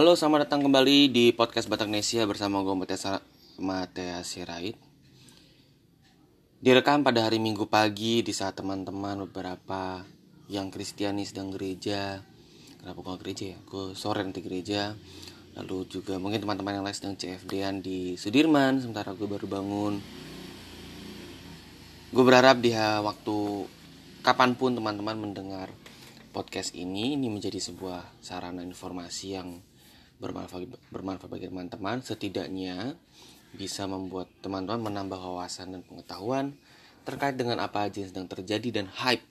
Halo, selamat datang kembali di podcast Batak Nesia bersama gue Matea Sirait. Direkam pada hari Minggu pagi di saat teman-teman beberapa yang Kristiani sedang gereja. Kenapa gue gereja ya? Gue sore nanti gereja. Lalu juga mungkin teman-teman yang lain sedang CFD-an di Sudirman, sementara gue baru bangun. Gue berharap di waktu kapan pun teman-teman mendengar podcast ini, ini menjadi sebuah sarana informasi yang bermanfaat bermanfaat bagi teman-teman. Setidaknya bisa membuat teman-teman menambah wawasan dan pengetahuan terkait dengan apa aja yang sedang terjadi dan hype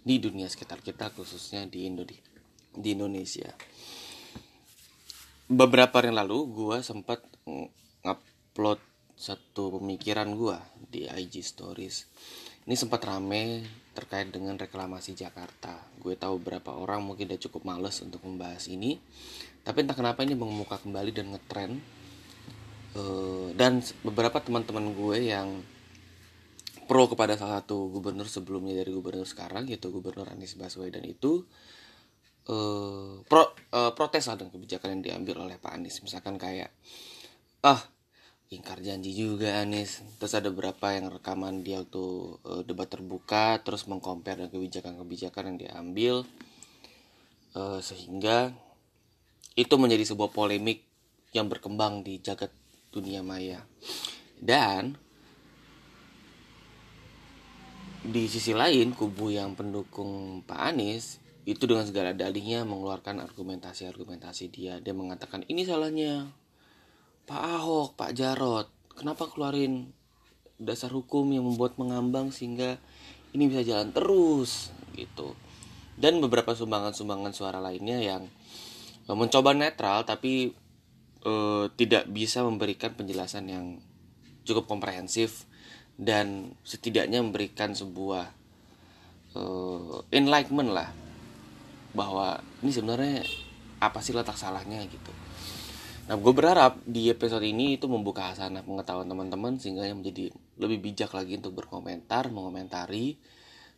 di dunia sekitar kita khususnya di Indonesia di Indonesia. Beberapa hari yang lalu gue sempat ngupload satu pemikiran gue di IG Stories. Ini sempat rame terkait dengan reklamasi Jakarta. Gue tahu beberapa orang mungkin udah cukup males untuk membahas ini, tapi entah kenapa ini mengemuka kembali dan ngetrend. Uh, dan beberapa teman-teman gue yang pro kepada salah satu gubernur sebelumnya dari gubernur sekarang yaitu gubernur Anies Baswedan itu uh, pro, uh, protes lah dengan kebijakan yang diambil oleh Pak Anies. Misalkan kayak ah ingkar janji juga Anies. Terus ada beberapa yang rekaman dia waktu debat terbuka terus mengkompar dengan kebijakan-kebijakan yang diambil. Sehingga itu menjadi sebuah polemik yang berkembang di jagat dunia maya. Dan di sisi lain kubu yang pendukung Pak Anies itu dengan segala dalihnya mengeluarkan argumentasi-argumentasi dia. Dia mengatakan ini salahnya Pak Ahok, Pak Jarot, kenapa keluarin dasar hukum yang membuat mengambang sehingga ini bisa jalan terus? Gitu. Dan beberapa sumbangan-sumbangan suara lainnya yang mencoba netral tapi e, tidak bisa memberikan penjelasan yang cukup komprehensif dan setidaknya memberikan sebuah e, enlightenment lah bahwa ini sebenarnya apa sih letak salahnya gitu Nah, gue berharap di episode ini itu membuka hasanah pengetahuan teman-teman sehingga yang menjadi lebih bijak lagi untuk berkomentar, mengomentari,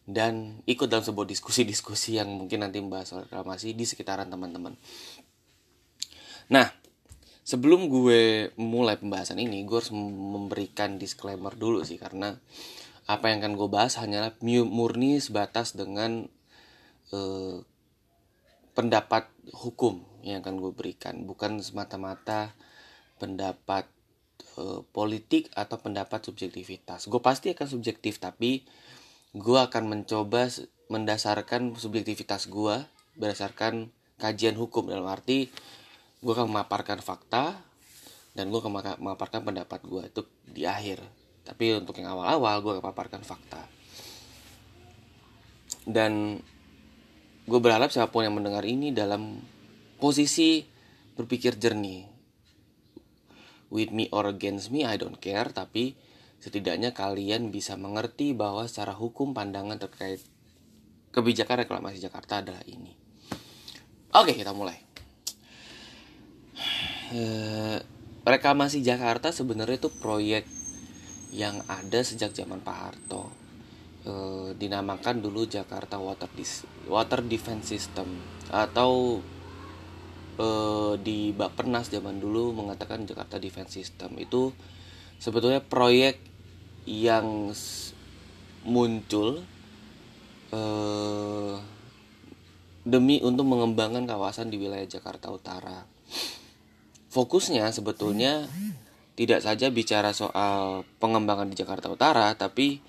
dan ikut dalam sebuah diskusi-diskusi yang mungkin nanti membahas soal reklamasi di sekitaran teman-teman. Nah, sebelum gue mulai pembahasan ini, gue harus memberikan disclaimer dulu sih karena apa yang akan gue bahas hanyalah murni sebatas dengan eh, pendapat hukum yang akan gue berikan. Bukan semata-mata pendapat e, politik atau pendapat subjektivitas. Gue pasti akan subjektif tapi gue akan mencoba mendasarkan subjektivitas gue berdasarkan kajian hukum. Dalam arti gue akan memaparkan fakta dan gue akan memaparkan pendapat gue itu di akhir. Tapi untuk yang awal-awal gue akan memaparkan fakta. Dan gue berharap siapa pun yang mendengar ini dalam posisi berpikir jernih. With me or against me I don't care. Tapi setidaknya kalian bisa mengerti bahwa secara hukum pandangan terkait kebijakan reklamasi Jakarta adalah ini. Oke kita mulai uh, reklamasi Jakarta sebenarnya itu proyek yang ada sejak zaman Pak Harto. Uh, dinamakan dulu Jakarta Water Dis Water Defense System. Atau uh, di Bappenas zaman dulu mengatakan Jakarta Defense System. Itu sebetulnya proyek yang muncul uh, demi untuk mengembangkan kawasan di wilayah Jakarta Utara. Fokusnya sebetulnya tidak saja bicara soal pengembangan di Jakarta Utara, tapi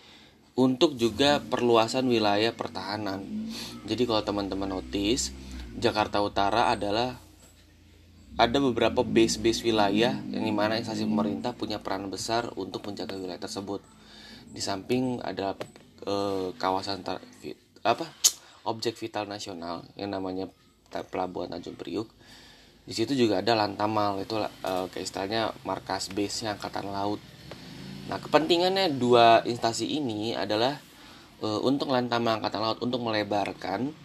untuk juga perluasan wilayah pertahanan. Jadi kalau teman-teman notice, Jakarta Utara adalah ada beberapa base-base wilayah yang di mana instansi pemerintah punya peran besar untuk menjaga wilayah tersebut. Di samping ada e, kawasan tar, apa objek vital nasional yang namanya Pelabuhan Tanjung Priuk. Di situ juga ada Lantamal itu e, kayak istilahnya markas base-nya angkatan laut Nah, kepentingannya dua instansi ini adalah e, untuk Lantamal Angkatan Laut untuk melebarkan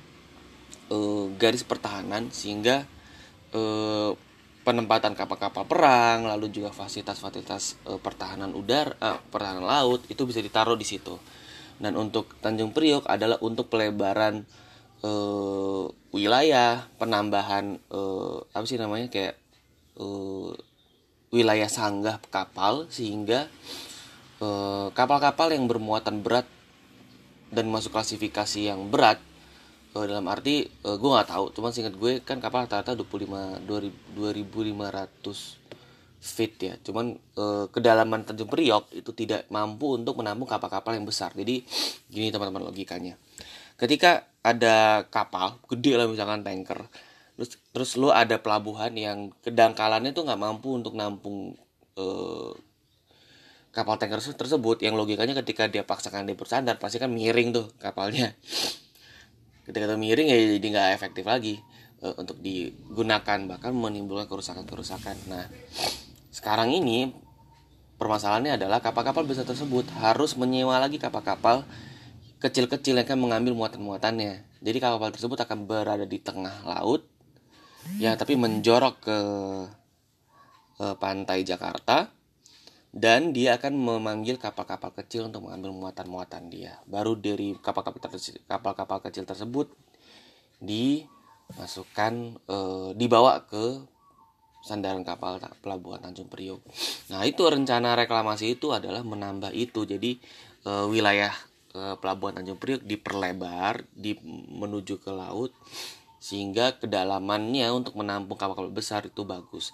e, garis pertahanan sehingga e, penempatan kapal-kapal perang lalu juga fasilitas-fasilitas e, pertahanan udara, e, pertahanan laut itu bisa ditaruh di situ. Dan untuk Tanjung Priok adalah untuk pelebaran uh, wilayah penambahan uh, apa sih namanya kayak uh, wilayah sanggah kapal sehingga kapal-kapal uh, yang bermuatan berat dan masuk klasifikasi yang berat uh, dalam arti uh, gue nggak tahu cuman singkat gue kan kapal rata-rata 25 2500 feet ya. Cuman e, kedalaman Tanjung Priok itu tidak mampu untuk menampung kapal-kapal yang besar. Jadi gini teman-teman logikanya. Ketika ada kapal gede lah misalkan tanker. Terus terus lu ada pelabuhan yang kedangkalannya tuh nggak mampu untuk nampung e, kapal tanker tersebut. Yang logikanya ketika dia paksakan dia bersandar pasti kan miring tuh kapalnya. Ketika itu miring ya jadi nggak efektif lagi e, untuk digunakan bahkan menimbulkan kerusakan-kerusakan. Nah sekarang ini permasalahannya adalah kapal-kapal besar tersebut harus menyewa lagi kapal-kapal kecil-kecil yang akan mengambil muatan-muatannya. Jadi kapal tersebut akan berada di tengah laut, ya tapi menjorok ke, ke pantai Jakarta dan dia akan memanggil kapal-kapal kecil untuk mengambil muatan-muatan dia. Baru dari kapal-kapal kecil tersebut dimasukkan, e, dibawa ke sandaran kapal pelabuhan Tanjung Priok. Nah itu rencana reklamasi itu adalah menambah itu jadi e, wilayah e, pelabuhan Tanjung Priok diperlebar di menuju ke laut sehingga kedalamannya untuk menampung kapal-kapal besar itu bagus.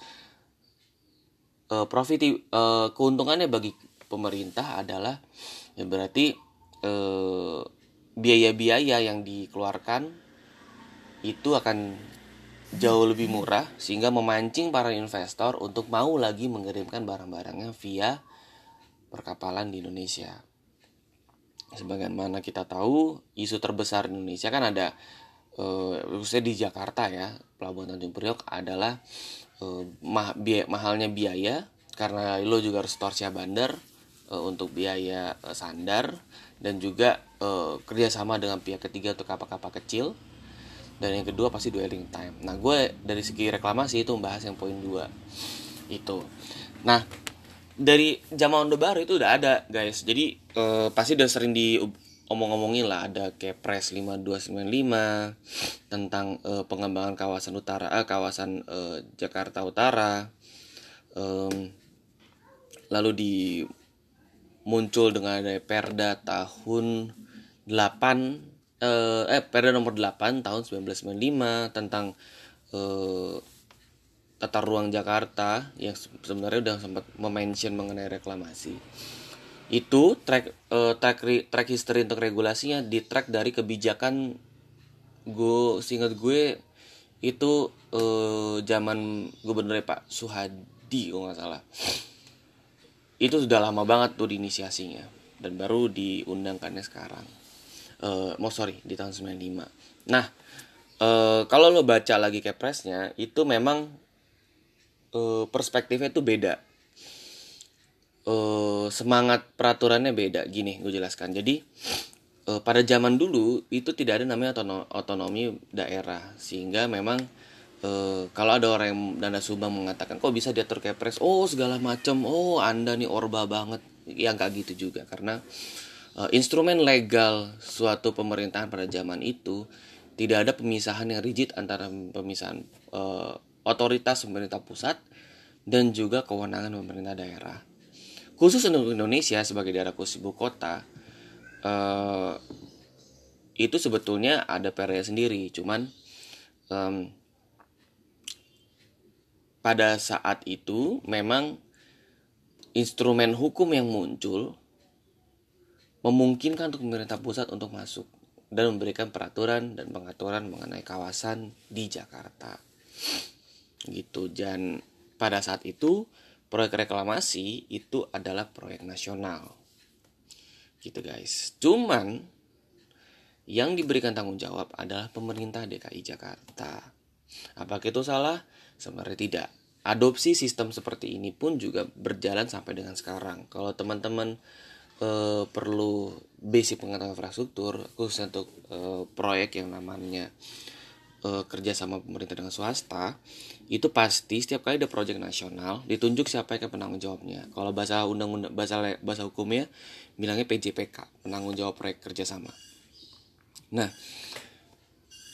E, profit e, keuntungannya bagi pemerintah adalah ya berarti biaya-biaya yang dikeluarkan itu akan jauh lebih murah sehingga memancing para investor untuk mau lagi mengirimkan barang-barangnya via perkapalan di Indonesia. Sebagaimana kita tahu, isu terbesar di Indonesia kan ada eh, khususnya di Jakarta ya, Pelabuhan Tanjung Priok adalah eh, mahalnya biaya karena lo juga harus torsia bandar eh, untuk biaya eh, sandar dan juga eh, kerjasama dengan pihak ketiga untuk kapal-kapal kecil. Dan yang kedua pasti dwelling time. Nah gue dari segi reklamasi itu membahas yang poin dua itu. Nah dari zaman orde baru itu udah ada guys. Jadi eh, pasti udah sering di omong-omongin lah. Ada Kepres 5295 tentang eh, pengembangan kawasan utara eh, kawasan eh, Jakarta Utara. Um, lalu di muncul dengan ada Perda tahun 8 eh, eh Perda nomor 8 tahun 1995 tentang eh, tata ruang Jakarta yang sebenarnya udah sempat memention mengenai reklamasi. Itu track uh, track track history untuk regulasinya di track dari kebijakan gue singkat gue itu uh, zaman gubernur Pak Suhadi kalau nggak salah. Itu sudah lama banget tuh diinisiasinya dan baru diundangkannya sekarang. Uh, oh sorry di tahun 95 nah uh, kalau lo baca lagi kepresnya itu memang uh, perspektifnya itu beda. Uh, semangat peraturannya beda. Gini gue jelaskan. Jadi uh, pada zaman dulu itu tidak ada namanya otonomi daerah. Sehingga memang kalau ada orang yang dana subang mengatakan kok bisa diatur kepres oh segala macam oh anda nih orba banget. Ya nggak gitu juga. Karena instrumen legal suatu pemerintahan pada zaman itu tidak ada pemisahan yang rigid antara pemisahan otoritas pemerintah pusat dan juga kewenangan pemerintah daerah. Khusus untuk Indonesia sebagai daerah khusus ibu kota, uh, itu sebetulnya ada perda sendiri, cuman um, pada saat itu memang instrumen hukum yang muncul memungkinkan untuk pemerintah pusat untuk masuk dan memberikan peraturan dan pengaturan mengenai kawasan di Jakarta. Gitu dan pada saat itu proyek reklamasi itu adalah proyek nasional. Gitu guys. Cuman yang diberikan tanggung jawab adalah pemerintah DKI Jakarta. Apakah itu salah? Sebenarnya tidak. Adopsi sistem seperti ini pun juga berjalan sampai dengan sekarang. Kalau teman-teman uh, perlu basic pengetahuan infrastruktur khususnya untuk uh, proyek yang namanya uh, kerja sama pemerintah dengan swasta itu pasti setiap kali ada proyek nasional ditunjuk siapa yang penanggung jawabnya. Kalau bahasa undang-undang bahasa bahasa hukumnya bilangnya PJPK penanggung jawab proyek kerjasama. Nah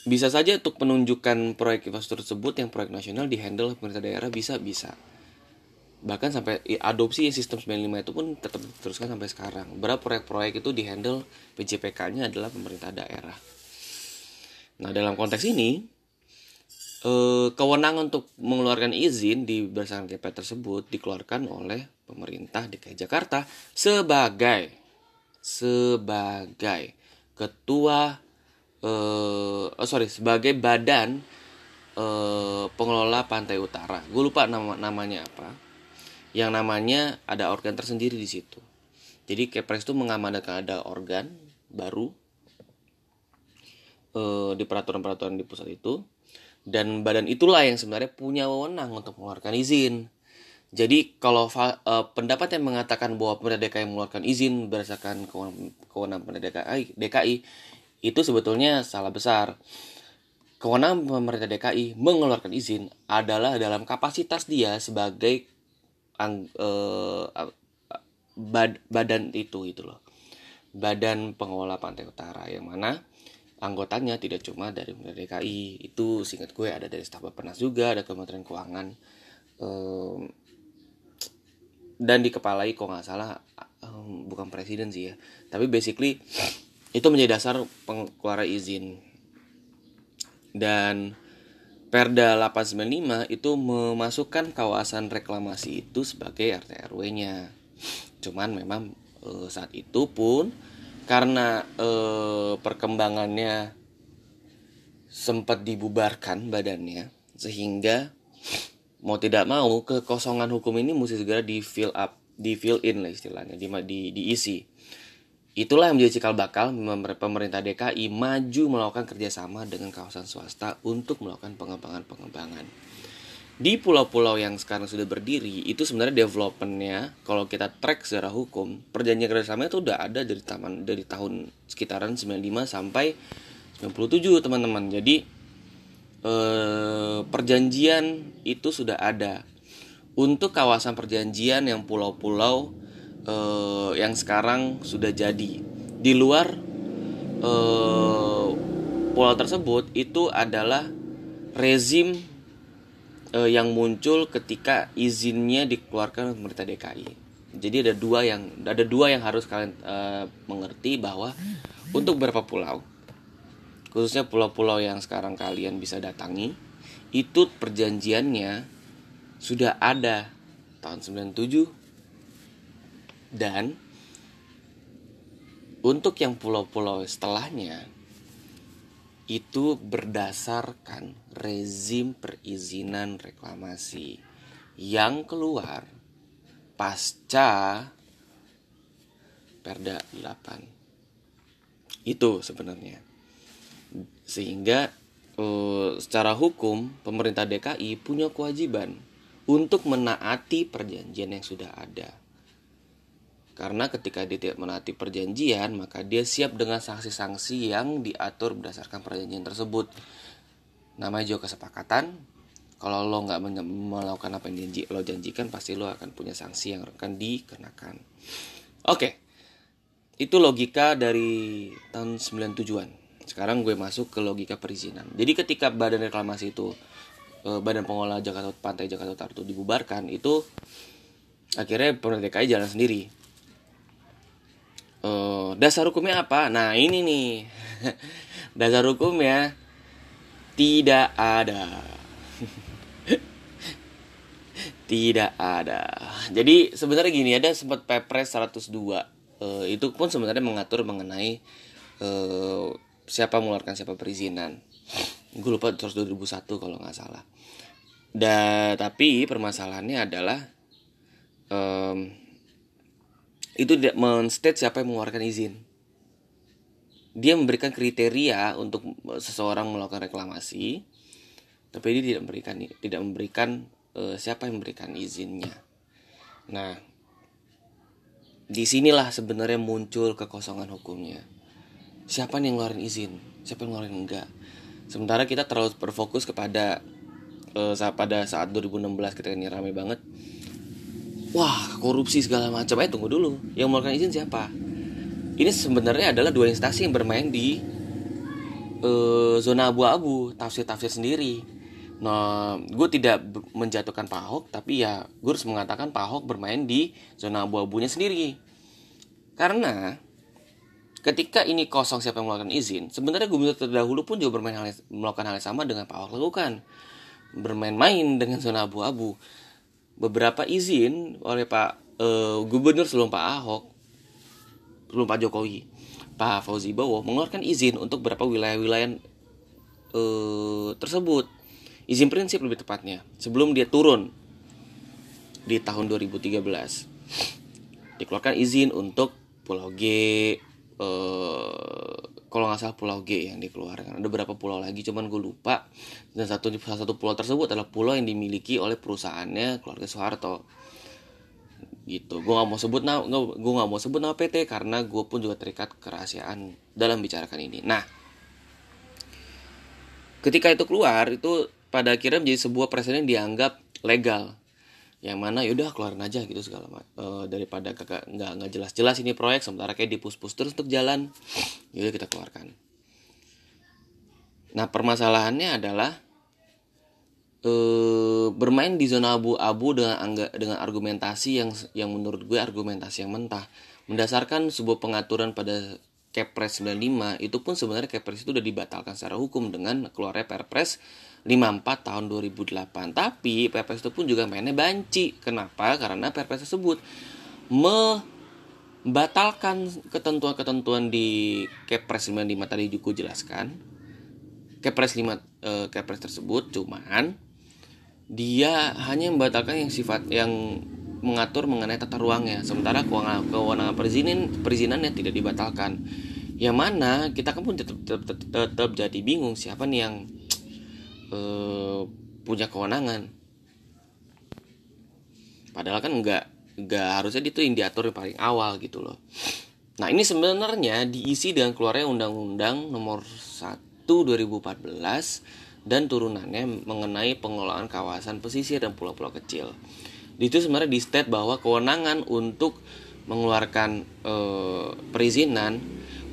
bisa saja untuk penunjukan proyek infrastruktur tersebut yang proyek nasional dihandle pemerintah daerah bisa bisa bahkan sampai adopsi sistem 95 itu pun tetap teruskan sampai sekarang. Berapa proyek-proyek itu dihandle PJPK-nya adalah pemerintah daerah. Nah dalam konteks ini eh, kewenangan untuk mengeluarkan izin di berdasarkan KP tersebut dikeluarkan oleh pemerintah DKI Jakarta sebagai sebagai ketua eh oh sorry sebagai badan eh, pengelola pantai utara. Gue lupa nama namanya apa. Yang namanya ada organ tersendiri di situ. Jadi Kepres itu mengamanatkan ada organ baru eh, di peraturan-peraturan di pusat itu dan badan itulah yang sebenarnya punya wewenang untuk mengeluarkan izin jadi kalau uh, pendapat yang mengatakan bahwa pemerintah DKI mengeluarkan izin berdasarkan kewenangan pemerintah DKI, DKI itu sebetulnya salah besar. Kewenangan pemerintah DKI mengeluarkan izin adalah dalam kapasitas dia sebagai ang, eh, bad, badan itu itu loh. Badan pengelola pantai utara yang mana anggotanya tidak cuma dari DKI. Itu singkat gue ada dari staf Bapenas juga ada Kementerian Keuangan. Eh, dan dikepalai kok nggak salah um, bukan presiden sih ya. Tapi basically itu menjadi dasar pengeluaran izin. Dan Perda 895 itu memasukkan kawasan reklamasi itu sebagai RT RW-nya. Cuman memang e, saat itu pun karena e, perkembangannya sempat dibubarkan badannya sehingga mau tidak mau kekosongan hukum ini mesti segera di fill up, di fill in lah istilahnya, di, di diisi. Itulah yang menjadi cikal bakal pemerintah DKI maju melakukan kerjasama dengan kawasan swasta untuk melakukan pengembangan-pengembangan. Di pulau-pulau yang sekarang sudah berdiri, itu sebenarnya developmentnya, kalau kita track secara hukum, perjanjian kerjasama itu udah ada dari taman dari tahun sekitaran 95 sampai 97 teman-teman. Jadi eh, perjanjian itu sudah ada. Untuk kawasan perjanjian yang pulau-pulau uh, yang sekarang sudah jadi di luar uh, pulau tersebut itu adalah rezim uh, yang muncul ketika izinnya dikeluarkan oleh pemerintah DKI. Jadi ada dua yang ada dua yang harus kalian uh, mengerti bahwa untuk beberapa pulau khususnya pulau-pulau yang sekarang kalian bisa datangi itu perjanjiannya sudah ada tahun 97 dan untuk yang pulau-pulau setelahnya itu berdasarkan rezim perizinan reklamasi yang keluar pasca Perda 8. Itu sebenarnya. Sehingga uh, secara hukum pemerintah DKI punya kewajiban untuk menaati perjanjian yang sudah ada karena ketika dia tidak menaati perjanjian, maka dia siap dengan sanksi-sanksi yang diatur berdasarkan perjanjian tersebut. Namanya juga kesepakatan. Kalau lo nggak melakukan apa yang janji, lo janjikan, pasti lo akan punya sanksi yang akan dikenakan. Oke, itu logika dari tahun 97-an. Sekarang gue masuk ke logika perizinan. Jadi ketika badan reklamasi itu, eh, badan pengelola Jakarta Pantai Jakarta Utara itu dibubarkan, itu akhirnya pemerintah DKI jalan sendiri Oh, dasar hukumnya apa? Nah, ini nih. dasar hukumnya tidak ada. tidak ada. Jadi sebenarnya gini ada sempat Pepres 102. Uh, itu pun sebenarnya mengatur mengenai uh, siapa mengeluarkan siapa perizinan. Gue lupa terus 2001 kalau nggak salah. Dan tapi permasalahannya adalah um, itu tidak menstate siapa yang mengeluarkan izin. Dia memberikan kriteria untuk seseorang melakukan reklamasi, tapi dia tidak memberikan tidak memberikan uh, siapa yang memberikan izinnya. Nah, di sinilah sebenarnya muncul kekosongan hukumnya. Siapa yang ngeluarin izin, siapa yang ngeluarin enggak. Sementara kita terlalu berfokus kepada uh, pada saat 2016 ketika ini ramai banget wah korupsi segala macam. Eh tunggu dulu. Yang mengeluarkan izin siapa? Ini sebenarnya adalah dua instansi yang bermain di uh, zona abu-abu tafsir-tafsir sendiri. Nah gue tidak menjatuhkan Pak Ahok tapi ya gue harus mengatakan Pak Ahok bermain di zona abu-abunya sendiri. Karena ketika ini kosong siapa yang melakukan izin sebenarnya gubernur terdahulu pun juga bermain hal, melakukan hal yang sama dengan Pak Ahok lakukan. Bermain-main dengan zona abu-abu beberapa izin oleh Pak uh, gubernur sebelum Pak Ahok sebelum Pak Jokowi Pak Fauzi Bowo mengeluarkan izin untuk beberapa wilayah-wilayah uh, tersebut. Izin prinsip lebih tepatnya sebelum dia turun di tahun 2013 dikeluarkan izin untuk Pulau G uh, kalau nggak salah Pulau G yang dikeluarkan. Ada beberapa pulau lagi? Cuman gue lupa. Dan satu salah satu pulau tersebut adalah pulau yang dimiliki oleh perusahaannya keluarga Soeharto. Gitu. Gue nggak mau sebut nama gue nggak mau sebut nama PT karena gue pun juga terikat kerahasiaan dalam bicarakan ini. Nah ketika itu keluar itu pada akhirnya menjadi sebuah presiden dianggap legal yang mana yaudah keluarin aja gitu segala e, daripada kakak nggak nggak jelas-jelas ini proyek sementara kayak dipus-pus terus untuk jalan. Yaudah kita keluarkan. Nah permasalahannya adalah e, bermain di zona abu-abu dengan angga, dengan argumentasi yang yang menurut gue argumentasi yang mentah. Mendasarkan sebuah pengaturan pada Kepres 95 itu pun sebenarnya Kepres itu udah dibatalkan secara hukum dengan keluarnya Perpres 54 tahun 2008. Tapi Perpres itu pun juga mainnya banci. Kenapa? Karena Perpres tersebut membatalkan ketentuan-ketentuan di Kepres 95 tadi juga jelaskan. Kepres 5 eh, Kepres tersebut cuman dia hanya membatalkan yang sifat yang mengatur mengenai tata ruangnya. Sementara kewenangan kewenangan perizinan perizinannya tidak dibatalkan. Yang mana kita kan pun tetap, tetap, tetap, tetap jadi bingung siapa nih yang uh, punya kewenangan. Padahal kan nggak nggak harusnya itu yang diatur yang paling awal gitu loh. Nah ini sebenarnya diisi dengan keluarnya undang-undang nomor 1 2014 dan turunannya mengenai pengelolaan kawasan pesisir dan pulau-pulau kecil itu sebenarnya di state bahwa kewenangan untuk mengeluarkan e, perizinan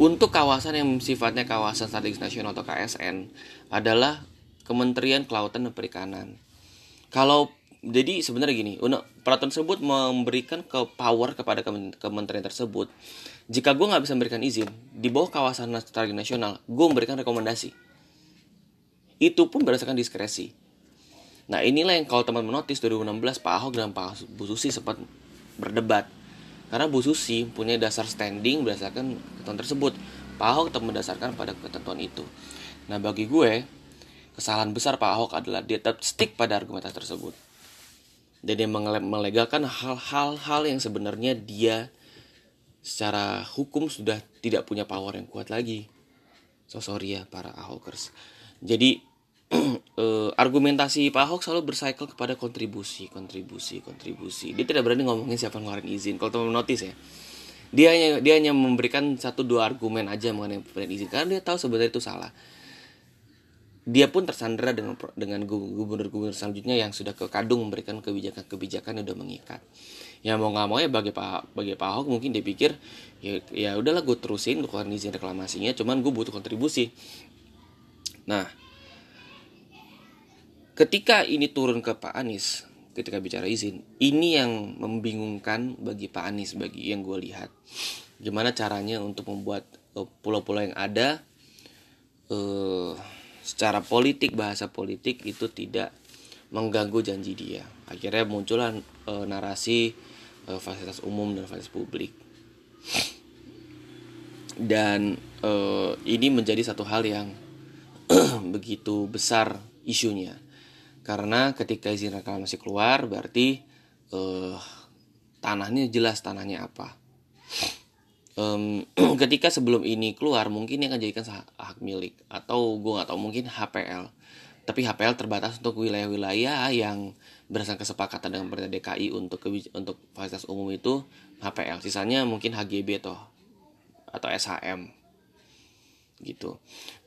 untuk kawasan yang sifatnya kawasan strategis nasional atau KSN adalah Kementerian Kelautan dan Perikanan. Kalau jadi sebenarnya gini, peraturan tersebut memberikan ke power kepada kementerian tersebut. Jika gue nggak bisa memberikan izin di bawah kawasan strategis nasional, gue memberikan rekomendasi. Itu pun berdasarkan diskresi. Nah inilah yang kalau teman menotis 2016 Pak Ahok dan Pak Bu Susi sempat berdebat karena Bu Susi punya dasar standing berdasarkan ketentuan tersebut. Pak Ahok tetap mendasarkan pada ketentuan itu. Nah bagi gue kesalahan besar Pak Ahok adalah dia tetap stick pada argumentasi tersebut. Dan dia melegalkan hal-hal yang sebenarnya dia secara hukum sudah tidak punya power yang kuat lagi. So sorry ya para Ahokers. Jadi uh, argumentasi Pak Ahok selalu bercycle kepada kontribusi, kontribusi, kontribusi. Dia tidak berani ngomongin siapa ngeluarin izin. Kalau teman notice ya, dia hanya dia hanya memberikan satu dua argumen aja mengenai pemberian izin karena dia tahu sebenarnya itu salah. Dia pun tersandera dengan dengan gubernur-gubernur selanjutnya yang sudah ke kadung memberikan kebijakan-kebijakan yang sudah mengikat. Ya mau nggak mau ya bagi Pak bagi Pak Ahok mungkin dia pikir ya ya udahlah gue terusin keluarin izin reklamasinya, cuman gue butuh kontribusi. Nah, ketika ini turun ke Pak Anies ketika bicara izin ini yang membingungkan bagi Pak Anies bagi yang gue lihat. Gimana caranya untuk membuat uh, pulau-pulau yang ada uh, secara politik bahasa politik itu tidak mengganggu janji dia. Akhirnya muncullah uh, narasi uh, fasilitas umum dan fasilitas publik. Dan uh, ini menjadi satu hal yang begitu besar isunya karena ketika izin reklamasi keluar berarti uh, tanahnya jelas tanahnya apa. Ketika sebelum ini keluar mungkin yang akan jadikan hak milik atau gue nggak tahu mungkin HPL tapi HPL terbatas untuk wilayah-wilayah yang berdasarkan kesepakatan dengan pemerintah DKI untuk untuk fasilitas umum itu HPL sisanya mungkin HGB atau atau SHM gitu.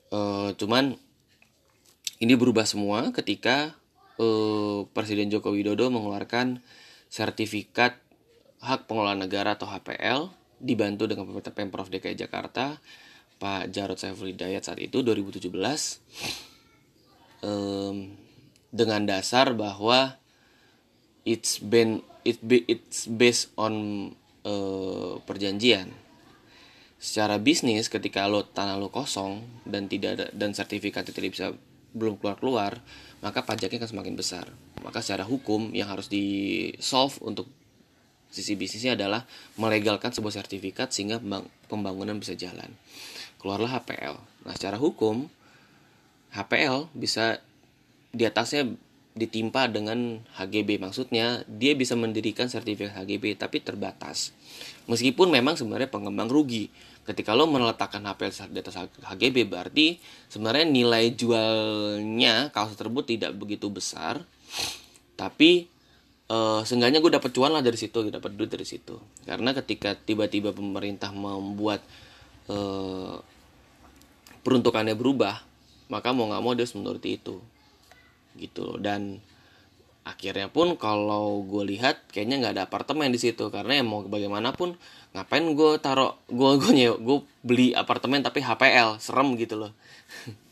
Uh, cuman ini berubah semua ketika uh, Presiden Joko Widodo mengeluarkan sertifikat hak pengelolaan negara atau HPL dibantu dengan pemerintah Pemprov DKI Jakarta Pak Jarod Saiful Hidayat saat itu 2017 um, dengan dasar bahwa it's been it be, it's based on uh, perjanjian. Secara bisnis ketika lo tanah lo kosong dan tidak ada dan sertifikat tidak bisa belum keluar keluar maka pajaknya akan semakin besar. Maka secara hukum yang harus di solve untuk sisi bisnisnya adalah melegalkan sebuah sertifikat sehingga pembangunan bisa jalan. Keluarlah HPL nah secara hukum HPL bisa di atasnya ditimpa dengan HGB maksudnya dia bisa mendirikan sertifikat HGB tapi terbatas. Meskipun memang sebenarnya pengembang rugi ketika lo meletakkan HPL di atas HGB berarti sebenarnya nilai jualnya kaos tersebut tidak begitu besar. Tapi uh, seenggaknya gue dapat cuan lah dari situ dapat duit dari situ. Karena ketika tiba-tiba pemerintah membuat uh, peruntukannya berubah maka mau nggak mau dia harus menuruti itu. Gitu dan akhirnya pun kalau gue lihat kayaknya nggak ada apartemen di situ. Karena ya mau bagaimanapun ngapain gue taruh gue gue nyewa gue beli apartemen tapi HPL serem gitu loh.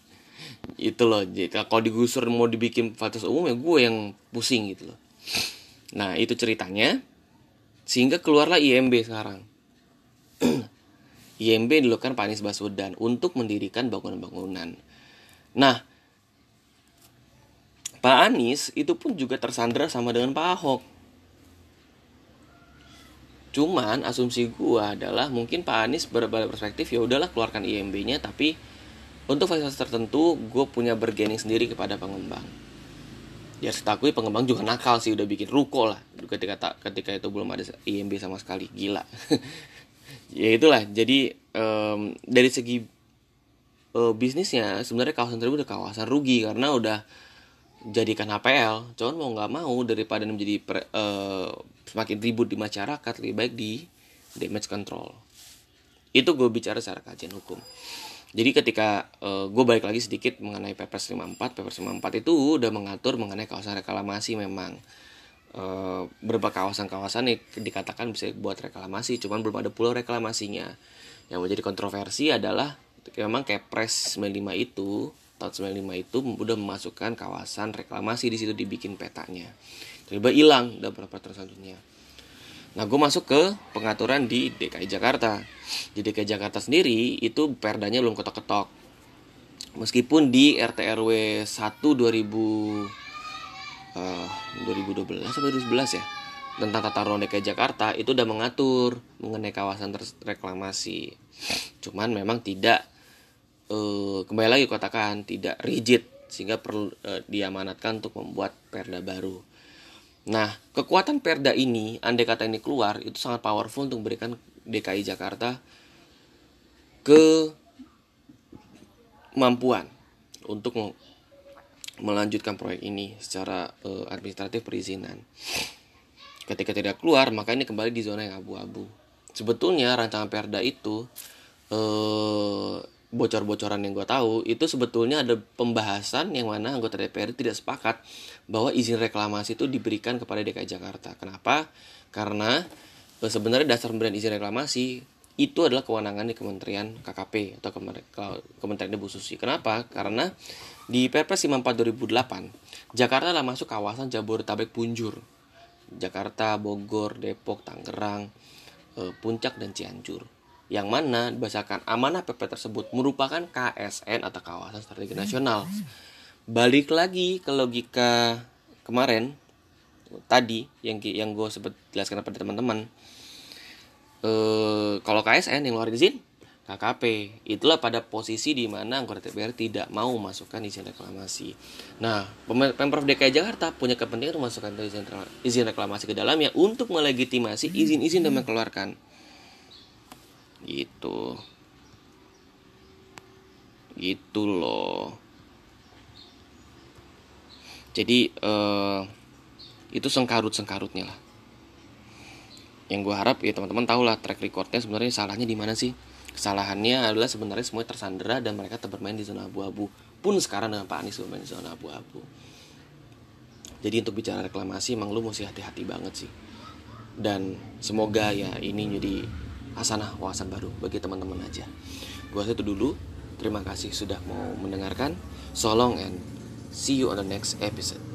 Itu loh jadi kalau digusur mau dibikin fasilitas umum ya gue yang pusing gitu loh. Nah itu ceritanya. Sehingga keluarlah IMB sekarang. IMB dilakukan Pak Anies Baswedan untuk mendirikan bangunan-bangunan. Nah Pak Anies itu pun juga tersandra sama dengan Pak Ahok. Cuman asumsi gua adalah mungkin Pak Anies berbalik perspektif ya udahlah keluarkan IMB-nya tapi untuk fasilitas tertentu gue punya bergening sendiri kepada pengembang. Ya setakui pengembang juga nakal sih udah bikin ruko lah ketika ketika itu belum ada IMB sama sekali gila. ya itulah jadi um, dari segi uh, bisnisnya sebenarnya kawasan tersebut udah kawasan rugi karena udah jadikan HPL cuman mau nggak mau daripada menjadi pre, uh, semakin ribut di masyarakat lebih baik di damage control. Itu gue bicara secara kajian hukum. Jadi ketika uh, gue balik lagi sedikit mengenai Perpres 54 Perpres 54 itu udah mengatur mengenai kawasan reklamasi memang. Uh, beberapa kawasan-kawasan yang dikatakan bisa buat reklamasi cuman belum ada pulau reklamasinya. Yang menjadi kontroversi adalah memang Kepres 95 itu tahun 95 itu udah memasukkan kawasan reklamasi di situ dibikin petanya. Tiba hilang beberapa tahun selanjutnya nah gue masuk ke pengaturan di DKI Jakarta. Di DKI Jakarta sendiri itu perdanya belum ketok-ketok. Meskipun di RT RW 1 2000 uh, 2012 atau 2011 ya tentang tata ruang DKI Jakarta itu udah mengatur mengenai kawasan reklamasi. Cuman memang tidak uh, kembali lagi katakan tidak rigid sehingga perlu uh, diamanatkan untuk membuat perda baru. Nah, kekuatan perda ini, andai kata ini keluar, itu sangat powerful untuk memberikan DKI Jakarta ke kemampuan untuk melanjutkan proyek ini secara uh, administratif perizinan. Ketika tidak keluar, maka ini kembali di zona yang abu-abu. Sebetulnya rancangan perda itu uh, bocor-bocoran yang gue tahu itu sebetulnya ada pembahasan yang mana anggota DPR tidak sepakat bahwa izin reklamasi itu diberikan kepada DKI Jakarta. Kenapa? Karena eh, sebenarnya dasar pemberian izin reklamasi itu adalah kewenangan di Kementerian KKP atau Kementerian Ibu Susi. Kenapa? Karena di Perpres 54 2008 Jakarta adalah masuk kawasan Jabodetabek Punjur. Jakarta, Bogor, Depok, Tangerang, eh, Puncak dan Cianjur yang mana dibahasakan amanah PP tersebut merupakan KSN atau kawasan strategi nasional. Balik lagi ke logika kemarin tadi yang yang gue sebut jelaskan pada teman-teman. E, kalau KSN yang luar izin KKP itulah pada posisi di mana anggota DPR tidak mau masukkan izin reklamasi. Nah, pemprov DKI Jakarta punya kepentingan untuk masukkan izin, reklamasi ke dalamnya untuk melegitimasi izin-izin yang mengeluarkan gitu. Gitu loh. Jadi uh, itu sengkarut sengkarutnya lah. Yang gue harap ya teman-teman tahu lah track recordnya sebenarnya salahnya di mana sih? Kesalahannya adalah sebenarnya semuanya tersandera dan mereka bermain di zona abu-abu. Pun sekarang dengan Pak Anies bermain di zona abu-abu. Jadi untuk bicara reklamasi emang lu mesti hati-hati banget sih. Dan semoga ya ini jadi hasanah wawasan baru bagi teman-teman aja Gua itu dulu. Terima kasih sudah mau mendengarkan. So long and see you on the next episode.